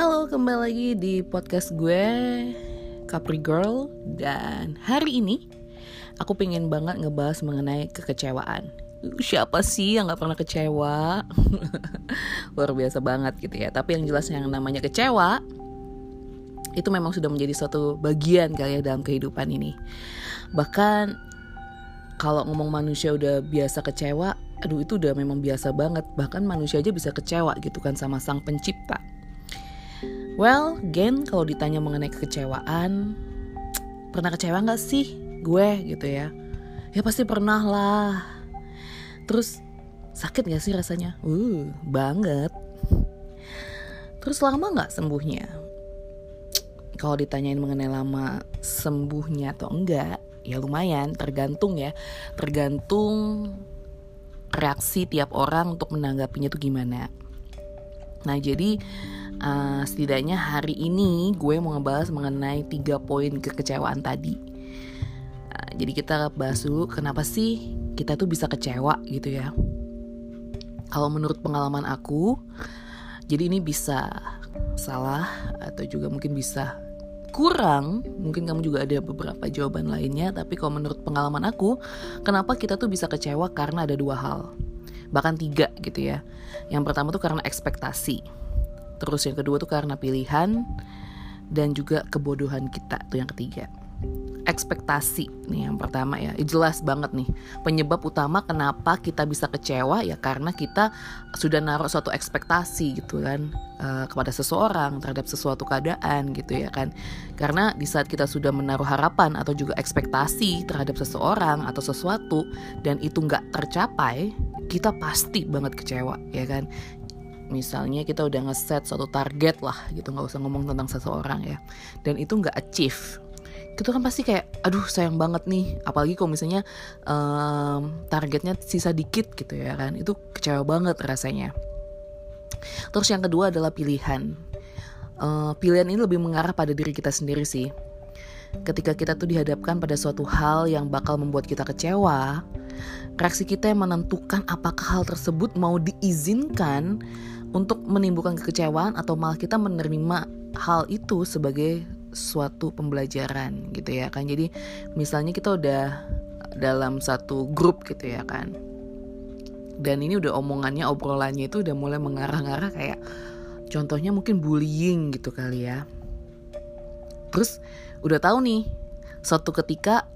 Halo, kembali lagi di podcast gue Capri Girl. Dan hari ini aku pengen banget ngebahas mengenai kekecewaan. Siapa sih yang gak pernah kecewa? Luar biasa banget gitu ya. Tapi yang jelas yang namanya kecewa Itu memang sudah menjadi suatu bagian kali ya dalam kehidupan ini. Bahkan kalau ngomong manusia udah biasa kecewa aduh itu udah memang biasa banget. Bahkan manusia aja bisa kecewa gitu kan sama sang pencipta well gen kalau ditanya mengenai kekecewaan pernah kecewa nggak sih? Gue gitu ya. Ya pasti pernah lah. Terus sakit gak sih rasanya? Uh banget. Terus lama nggak sembuhnya? Kalau ditanyain mengenai lama sembuhnya atau enggak ya lumayan tergantung ya. Tergantung reaksi tiap orang untuk menanggapinya tuh gimana. Nah jadi uh, setidaknya hari ini gue mau ngebahas mengenai tiga poin kekecewaan tadi. Uh, jadi kita bahas dulu kenapa sih kita tuh bisa kecewa gitu ya. Kalau menurut pengalaman aku, jadi ini bisa salah atau juga mungkin bisa kurang, mungkin kamu juga ada beberapa jawaban lainnya, tapi kalau menurut pengalaman aku, kenapa kita tuh bisa kecewa karena ada dua hal. Bahkan tiga gitu ya. Yang pertama tuh karena ekspektasi. Terus yang kedua tuh karena pilihan dan juga kebodohan kita tuh yang ketiga. Ekspektasi nih yang pertama ya. Jelas banget nih. Penyebab utama kenapa kita bisa kecewa ya karena kita sudah naruh suatu ekspektasi gitu kan uh, kepada seseorang terhadap sesuatu keadaan gitu ya kan. Karena di saat kita sudah menaruh harapan atau juga ekspektasi terhadap seseorang atau sesuatu dan itu nggak tercapai kita pasti banget kecewa ya kan misalnya kita udah ngeset suatu target lah gitu nggak usah ngomong tentang seseorang ya. Dan itu nggak achieve. Itu kan pasti kayak aduh sayang banget nih. Apalagi kalau misalnya um, targetnya sisa dikit gitu ya kan itu kecewa banget rasanya. Terus yang kedua adalah pilihan. Uh, pilihan ini lebih mengarah pada diri kita sendiri sih. Ketika kita tuh dihadapkan pada suatu hal yang bakal membuat kita kecewa reaksi kita yang menentukan apakah hal tersebut mau diizinkan untuk menimbulkan kekecewaan atau malah kita menerima hal itu sebagai suatu pembelajaran gitu ya kan. Jadi misalnya kita udah dalam satu grup gitu ya kan. Dan ini udah omongannya obrolannya itu udah mulai mengarah-ngarah kayak contohnya mungkin bullying gitu kali ya. Terus udah tahu nih suatu ketika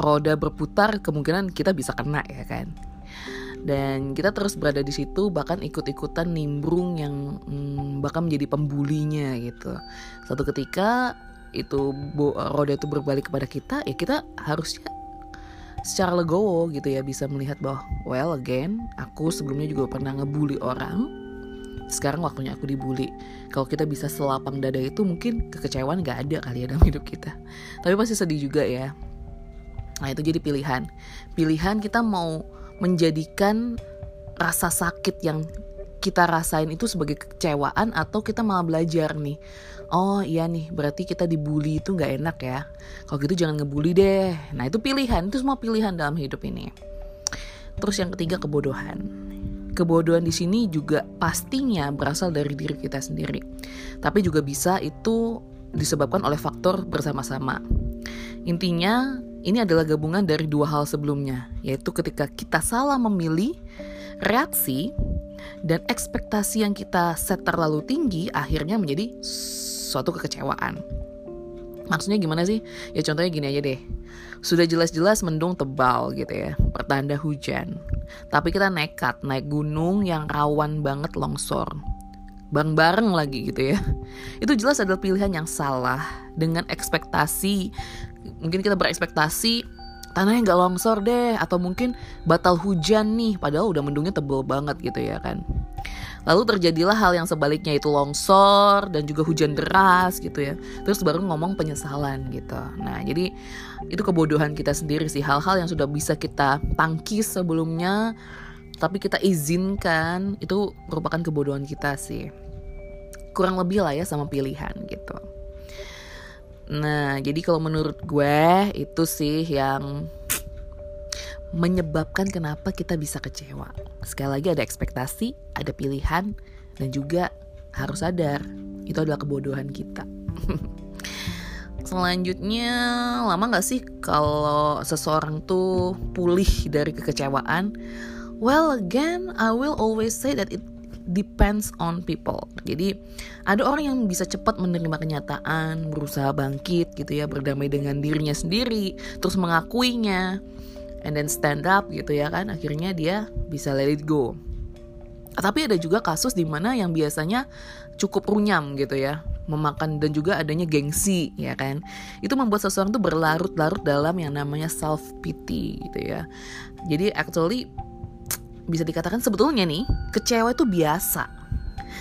roda berputar kemungkinan kita bisa kena ya kan dan kita terus berada di situ bahkan ikut-ikutan nimbrung yang hmm, bahkan menjadi pembulinya gitu. Satu ketika itu roda itu berbalik kepada kita ya kita harusnya secara legowo gitu ya bisa melihat bahwa well again aku sebelumnya juga pernah ngebully orang. Sekarang waktunya aku dibully. Kalau kita bisa selapang dada itu mungkin kekecewaan gak ada kali ya dalam hidup kita. Tapi pasti sedih juga ya. Nah itu jadi pilihan. Pilihan kita mau menjadikan rasa sakit yang kita rasain itu sebagai kecewaan atau kita malah belajar nih oh iya nih berarti kita dibully itu nggak enak ya. Kalau gitu jangan ngebully deh. Nah itu pilihan itu semua pilihan dalam hidup ini. Terus yang ketiga kebodohan. Kebodohan di sini juga pastinya berasal dari diri kita sendiri tapi juga bisa itu disebabkan oleh faktor bersama-sama. Intinya ini adalah gabungan dari dua hal sebelumnya, yaitu ketika kita salah memilih reaksi dan ekspektasi yang kita set terlalu tinggi akhirnya menjadi suatu kekecewaan. Maksudnya gimana sih? Ya contohnya gini aja deh. Sudah jelas-jelas mendung tebal gitu ya, pertanda hujan. Tapi kita nekat naik gunung yang rawan banget longsor. Bareng-bareng lagi gitu ya. Itu jelas adalah pilihan yang salah. Dengan ekspektasi mungkin kita berekspektasi tanahnya nggak longsor deh atau mungkin batal hujan nih padahal udah mendungnya tebel banget gitu ya kan. Lalu terjadilah hal yang sebaliknya itu longsor dan juga hujan deras gitu ya. Terus baru ngomong penyesalan gitu. Nah jadi itu kebodohan kita sendiri sih hal-hal yang sudah bisa kita tangkis sebelumnya tapi kita izinkan itu merupakan kebodohan kita sih kurang lebih lah ya sama pilihan gitu. Nah, jadi kalau menurut gue itu sih yang menyebabkan kenapa kita bisa kecewa. Sekali lagi ada ekspektasi, ada pilihan, dan juga harus sadar. Itu adalah kebodohan kita. Selanjutnya lama gak sih kalau seseorang tuh pulih dari kekecewaan? Well again I will always say that it depends on people. Jadi ada orang yang bisa cepat menerima kenyataan, berusaha bangkit gitu ya, berdamai dengan dirinya sendiri, terus mengakuinya, and then stand up gitu ya kan. Akhirnya dia bisa let it go. Tapi ada juga kasus di mana yang biasanya cukup runyam gitu ya, memakan dan juga adanya gengsi ya kan. Itu membuat seseorang tuh berlarut-larut dalam yang namanya self pity gitu ya. Jadi actually bisa dikatakan sebetulnya nih kecewa itu biasa.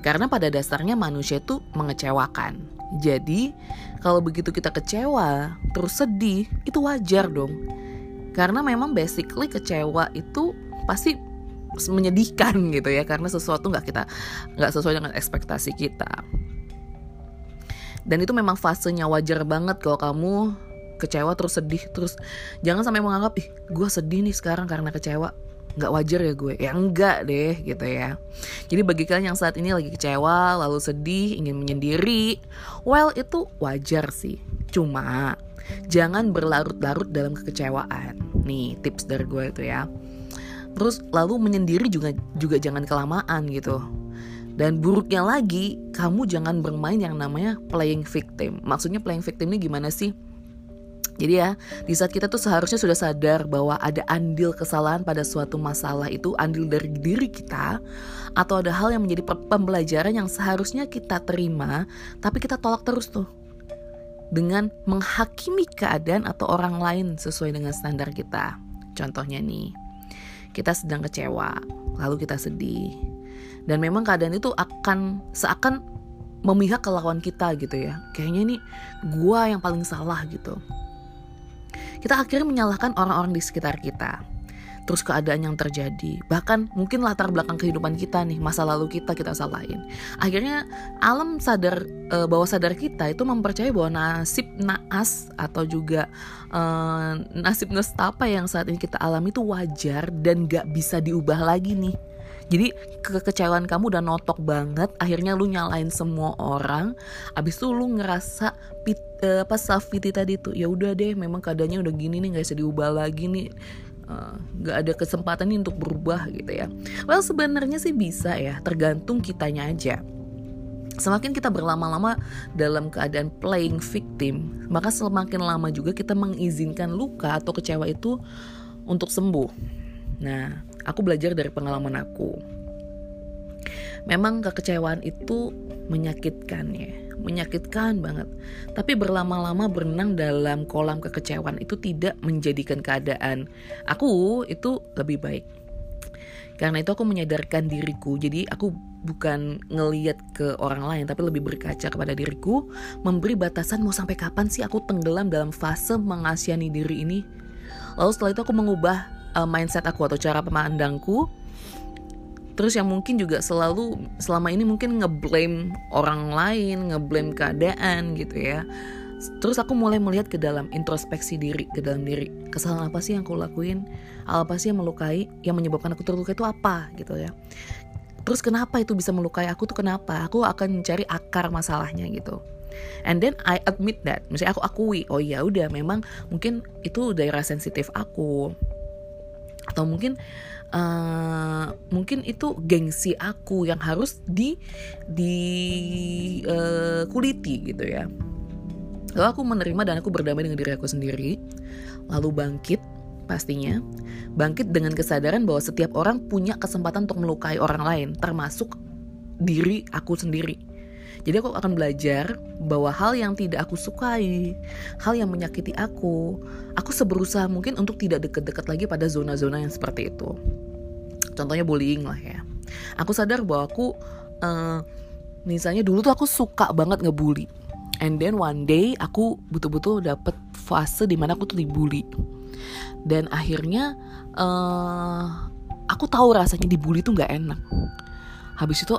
Karena pada dasarnya manusia itu mengecewakan. Jadi kalau begitu kita kecewa terus sedih itu wajar dong. Karena memang basically kecewa itu pasti menyedihkan gitu ya karena sesuatu nggak kita nggak sesuai dengan ekspektasi kita. Dan itu memang fasenya wajar banget kalau kamu kecewa terus sedih terus jangan sampai menganggap ih gue sedih nih sekarang karena kecewa nggak wajar ya gue. Ya enggak deh gitu ya. Jadi bagi kalian yang saat ini lagi kecewa lalu sedih ingin menyendiri well itu wajar sih. Cuma jangan berlarut-larut dalam kekecewaan. Nih tips dari gue itu ya. Terus lalu menyendiri juga juga jangan kelamaan gitu. Dan buruknya lagi, kamu jangan bermain yang namanya playing victim. Maksudnya playing victim ini gimana sih? Jadi ya, di saat kita tuh seharusnya sudah sadar bahwa ada andil kesalahan pada suatu masalah itu andil dari diri kita atau ada hal yang menjadi pembelajaran yang seharusnya kita terima tapi kita tolak terus tuh dengan menghakimi keadaan atau orang lain sesuai dengan standar kita. Contohnya nih, kita sedang kecewa, lalu kita sedih. Dan memang keadaan itu akan seakan memihak ke lawan kita gitu ya. Kayaknya nih gua yang paling salah gitu kita akhirnya menyalahkan orang-orang di sekitar kita. Terus keadaan yang terjadi, bahkan mungkin latar belakang kehidupan kita nih, masa lalu kita kita salahin. Akhirnya alam sadar e, bahwa sadar kita itu mempercayai bahwa nasib naas atau juga e, nasib nestapa yang saat ini kita alami itu wajar dan gak bisa diubah lagi nih jadi kekecewaan kamu udah notok banget akhirnya lu nyalain semua orang. Abis itu lu ngerasa pit, uh, apa tadi tuh ya udah deh memang keadaannya udah gini nih nggak bisa diubah lagi nih. Eh, nggak uh, ada kesempatan nih untuk berubah gitu ya. Well sebenarnya sih bisa ya tergantung kitanya aja. Semakin kita berlama-lama dalam keadaan playing victim, maka semakin lama juga kita mengizinkan luka atau kecewa itu untuk sembuh. Nah, aku belajar dari pengalaman aku. Memang kekecewaan itu menyakitkan ya, menyakitkan banget. Tapi berlama-lama berenang dalam kolam kekecewaan itu tidak menjadikan keadaan aku itu lebih baik. Karena itu aku menyadarkan diriku, jadi aku bukan ngeliat ke orang lain tapi lebih berkaca kepada diriku, memberi batasan mau sampai kapan sih aku tenggelam dalam fase mengasihani diri ini. Lalu setelah itu aku mengubah uh, mindset aku atau cara pemandangku. Terus yang mungkin juga selalu selama ini mungkin ngeblame orang lain ngeblame keadaan gitu ya. Terus aku mulai melihat ke dalam introspeksi diri ke dalam diri. Kesalahan apa sih yang aku lakuin? Apa sih yang melukai yang menyebabkan aku terluka itu apa gitu ya. Terus kenapa itu bisa melukai aku tuh kenapa? Aku akan mencari akar masalahnya gitu. And then I admit that. Misalnya aku akui oh ya udah memang mungkin itu daerah sensitif aku atau mungkin uh, mungkin itu gengsi aku yang harus di di uh, kuliti gitu ya. Lalu aku menerima dan aku berdamai dengan diri aku sendiri. Lalu bangkit pastinya. Bangkit dengan kesadaran bahwa setiap orang punya kesempatan untuk melukai orang lain termasuk diri aku sendiri jadi aku akan belajar bahwa hal yang tidak aku sukai, hal yang menyakiti aku, aku seberusaha mungkin untuk tidak dekat-dekat lagi pada zona-zona yang seperti itu. Contohnya bullying lah ya. Aku sadar bahwa aku uh, misalnya dulu tuh aku suka banget ngebully. And then one day aku betul-betul dapet fase di mana aku tuh dibully. Dan akhirnya uh, aku tahu rasanya dibully tuh nggak enak. Habis itu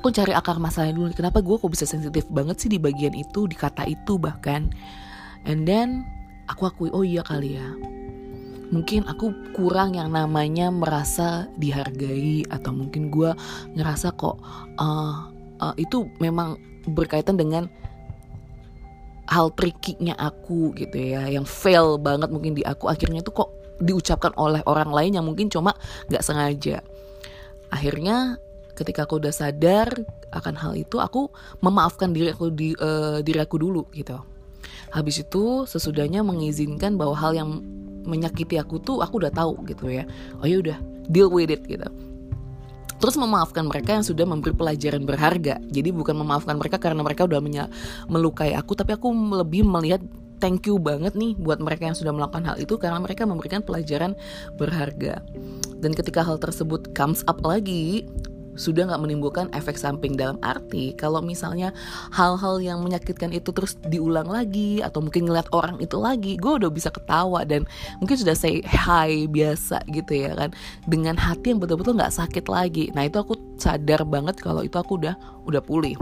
aku cari akar masalahnya dulu. Kenapa gue kok bisa sensitif banget sih di bagian itu di kata itu bahkan? And then aku akui oh iya kali ya. Mungkin aku kurang yang namanya merasa dihargai atau mungkin gue ngerasa kok uh, uh, itu memang berkaitan dengan hal trikinya aku gitu ya yang fail banget mungkin di aku. Akhirnya itu kok diucapkan oleh orang lain yang mungkin cuma nggak sengaja. Akhirnya ketika aku udah sadar akan hal itu aku memaafkan diri aku di uh, diri aku dulu gitu habis itu sesudahnya mengizinkan bahwa hal yang menyakiti aku tuh aku udah tahu gitu ya oh ya udah deal with it gitu terus memaafkan mereka yang sudah memberi pelajaran berharga. Jadi bukan memaafkan mereka karena mereka udah melukai aku, tapi aku lebih melihat thank you banget nih buat mereka yang sudah melakukan hal itu karena mereka memberikan pelajaran berharga. Dan ketika hal tersebut comes up lagi, sudah nggak menimbulkan efek samping dalam arti kalau misalnya hal-hal yang menyakitkan itu terus diulang lagi atau mungkin ngeliat orang itu lagi gue udah bisa ketawa dan mungkin sudah say hi biasa gitu ya kan. Dengan hati yang betul-betul nggak sakit lagi. Nah itu aku sadar banget kalau itu aku udah udah pulih.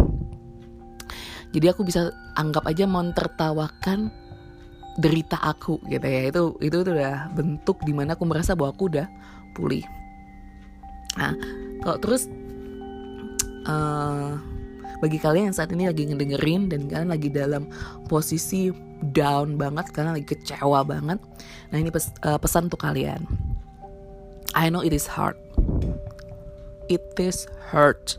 Jadi aku bisa anggap aja mau tertawakan derita aku gitu ya. Itu itu tuh udah bentuk di mana aku merasa bahwa aku udah pulih. Nah kalau terus uh, bagi kalian yang saat ini lagi ngedengerin dan kalian lagi dalam posisi down banget kalian lagi kecewa banget nah ini pes, uh, pesan untuk kalian. I know it is hard. It is hurt.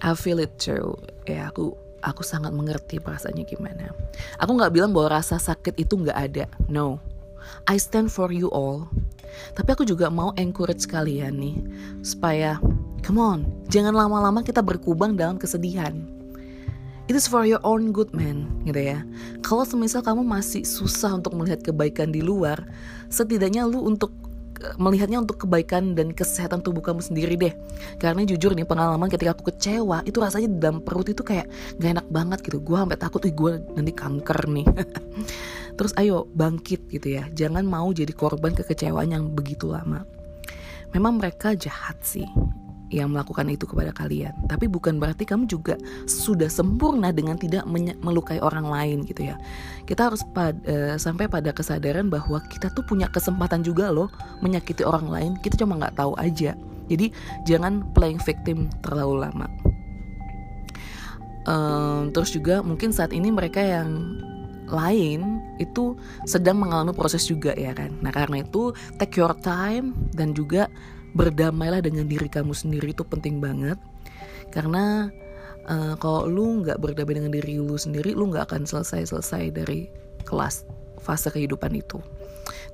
I feel it too. Ya aku aku sangat mengerti perasaannya gimana. Aku nggak bilang bahwa rasa sakit itu nggak ada. No. I stand for you all. Tapi aku juga mau encourage kalian nih supaya come on, jangan lama-lama kita berkubang dalam kesedihan. It is for your own good man, gitu ya. Kalau semisal kamu masih susah untuk melihat kebaikan di luar, setidaknya lu untuk eh, melihatnya untuk kebaikan dan kesehatan tubuh kamu sendiri deh. Karena jujur nih pengalaman ketika aku kecewa itu rasanya di dalam perut itu kayak gak enak banget gitu. Gue sampai takut, ih gue nanti kanker nih. Terus ayo bangkit gitu ya. Jangan mau jadi korban kekecewaan yang begitu lama. Memang mereka jahat sih yang melakukan itu kepada kalian. Tapi bukan berarti kamu juga sudah sempurna dengan tidak melukai orang lain gitu ya. Kita harus pad uh, sampai pada kesadaran bahwa kita tuh punya kesempatan juga loh menyakiti orang lain. Kita cuma nggak tahu aja. Jadi jangan playing victim terlalu lama. Um, terus juga mungkin saat ini mereka yang lain itu sedang mengalami proses juga ya kan. Nah karena itu take your time dan juga berdamailah dengan diri kamu sendiri itu penting banget. Karena uh, kalau lu nggak berdamai dengan diri lu sendiri, lu nggak akan selesai selesai dari kelas fase kehidupan itu.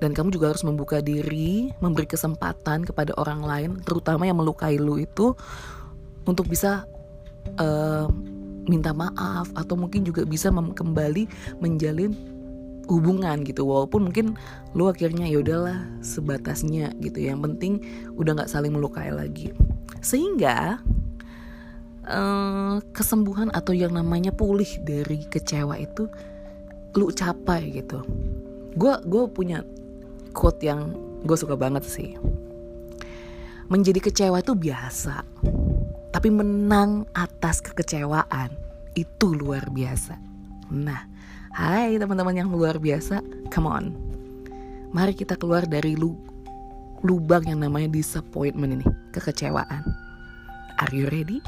Dan kamu juga harus membuka diri, memberi kesempatan kepada orang lain, terutama yang melukai lu itu, untuk bisa uh, minta maaf atau mungkin juga bisa kembali menjalin hubungan gitu walaupun mungkin lu akhirnya ya udahlah sebatasnya gitu. Yang penting udah nggak saling melukai lagi. Sehingga uh, kesembuhan atau yang namanya pulih dari kecewa itu lu capai gitu. Gue gue punya quote yang gue suka banget sih. Menjadi kecewa itu biasa tapi menang atas kekecewaan itu luar biasa. Nah, hai teman-teman yang luar biasa, come on. Mari kita keluar dari lu lubang yang namanya disappointment ini, kekecewaan. Are you ready?